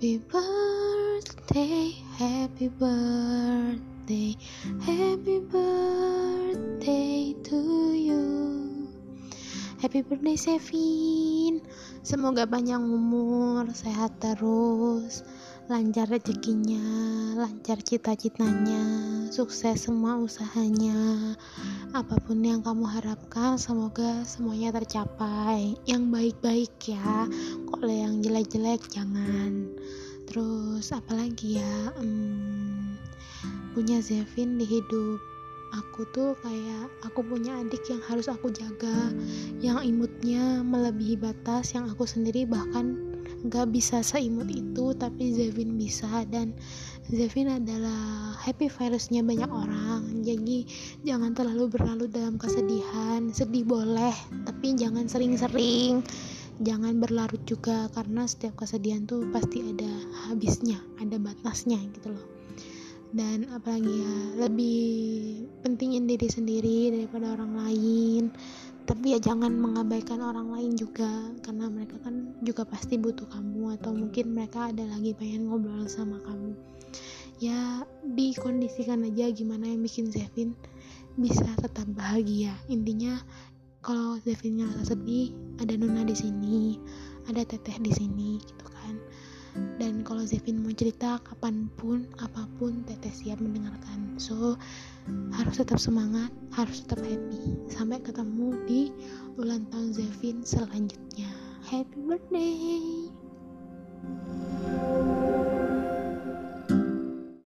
Happy birthday, happy birthday, happy birthday to you. Happy birthday Sevin. Semoga panjang umur, sehat terus, lancar rezekinya, lancar cita-citanya, sukses semua usahanya. Apa pun yang kamu harapkan, semoga semuanya tercapai. Yang baik-baik ya. Kalau yang jelek-jelek jangan. Terus apalagi ya? Hmm, punya Zevin di hidup aku tuh kayak aku punya adik yang harus aku jaga yang imutnya melebihi batas yang aku sendiri bahkan gak bisa seimut itu tapi Zevin bisa. Dan Zevin adalah happy virusnya banyak orang. Jadi jangan terlalu berlalu dalam kesedihan. Sedih boleh tapi jangan sering-sering. Jangan berlarut juga karena setiap kesedihan tuh pasti ada habisnya ada batasnya gitu loh. Dan apalagi ya lebih pentingin diri sendiri daripada orang lain tapi ya jangan mengabaikan orang lain juga karena mereka kan juga pasti butuh kamu atau mungkin mereka ada lagi pengen ngobrol sama kamu. Ya dikondisikan aja gimana yang bikin Zevin bisa tetap bahagia. Intinya kalau Zevinnya sedih ada Nuna di sini ada Teteh di sini gitu kan dan kalau Zevin mau cerita kapan pun apa pun teteh siap mendengarkan. So harus tetap semangat harus tetap happy. Sampai ketemu di ulang tahun Zevin selanjutnya. Happy birthday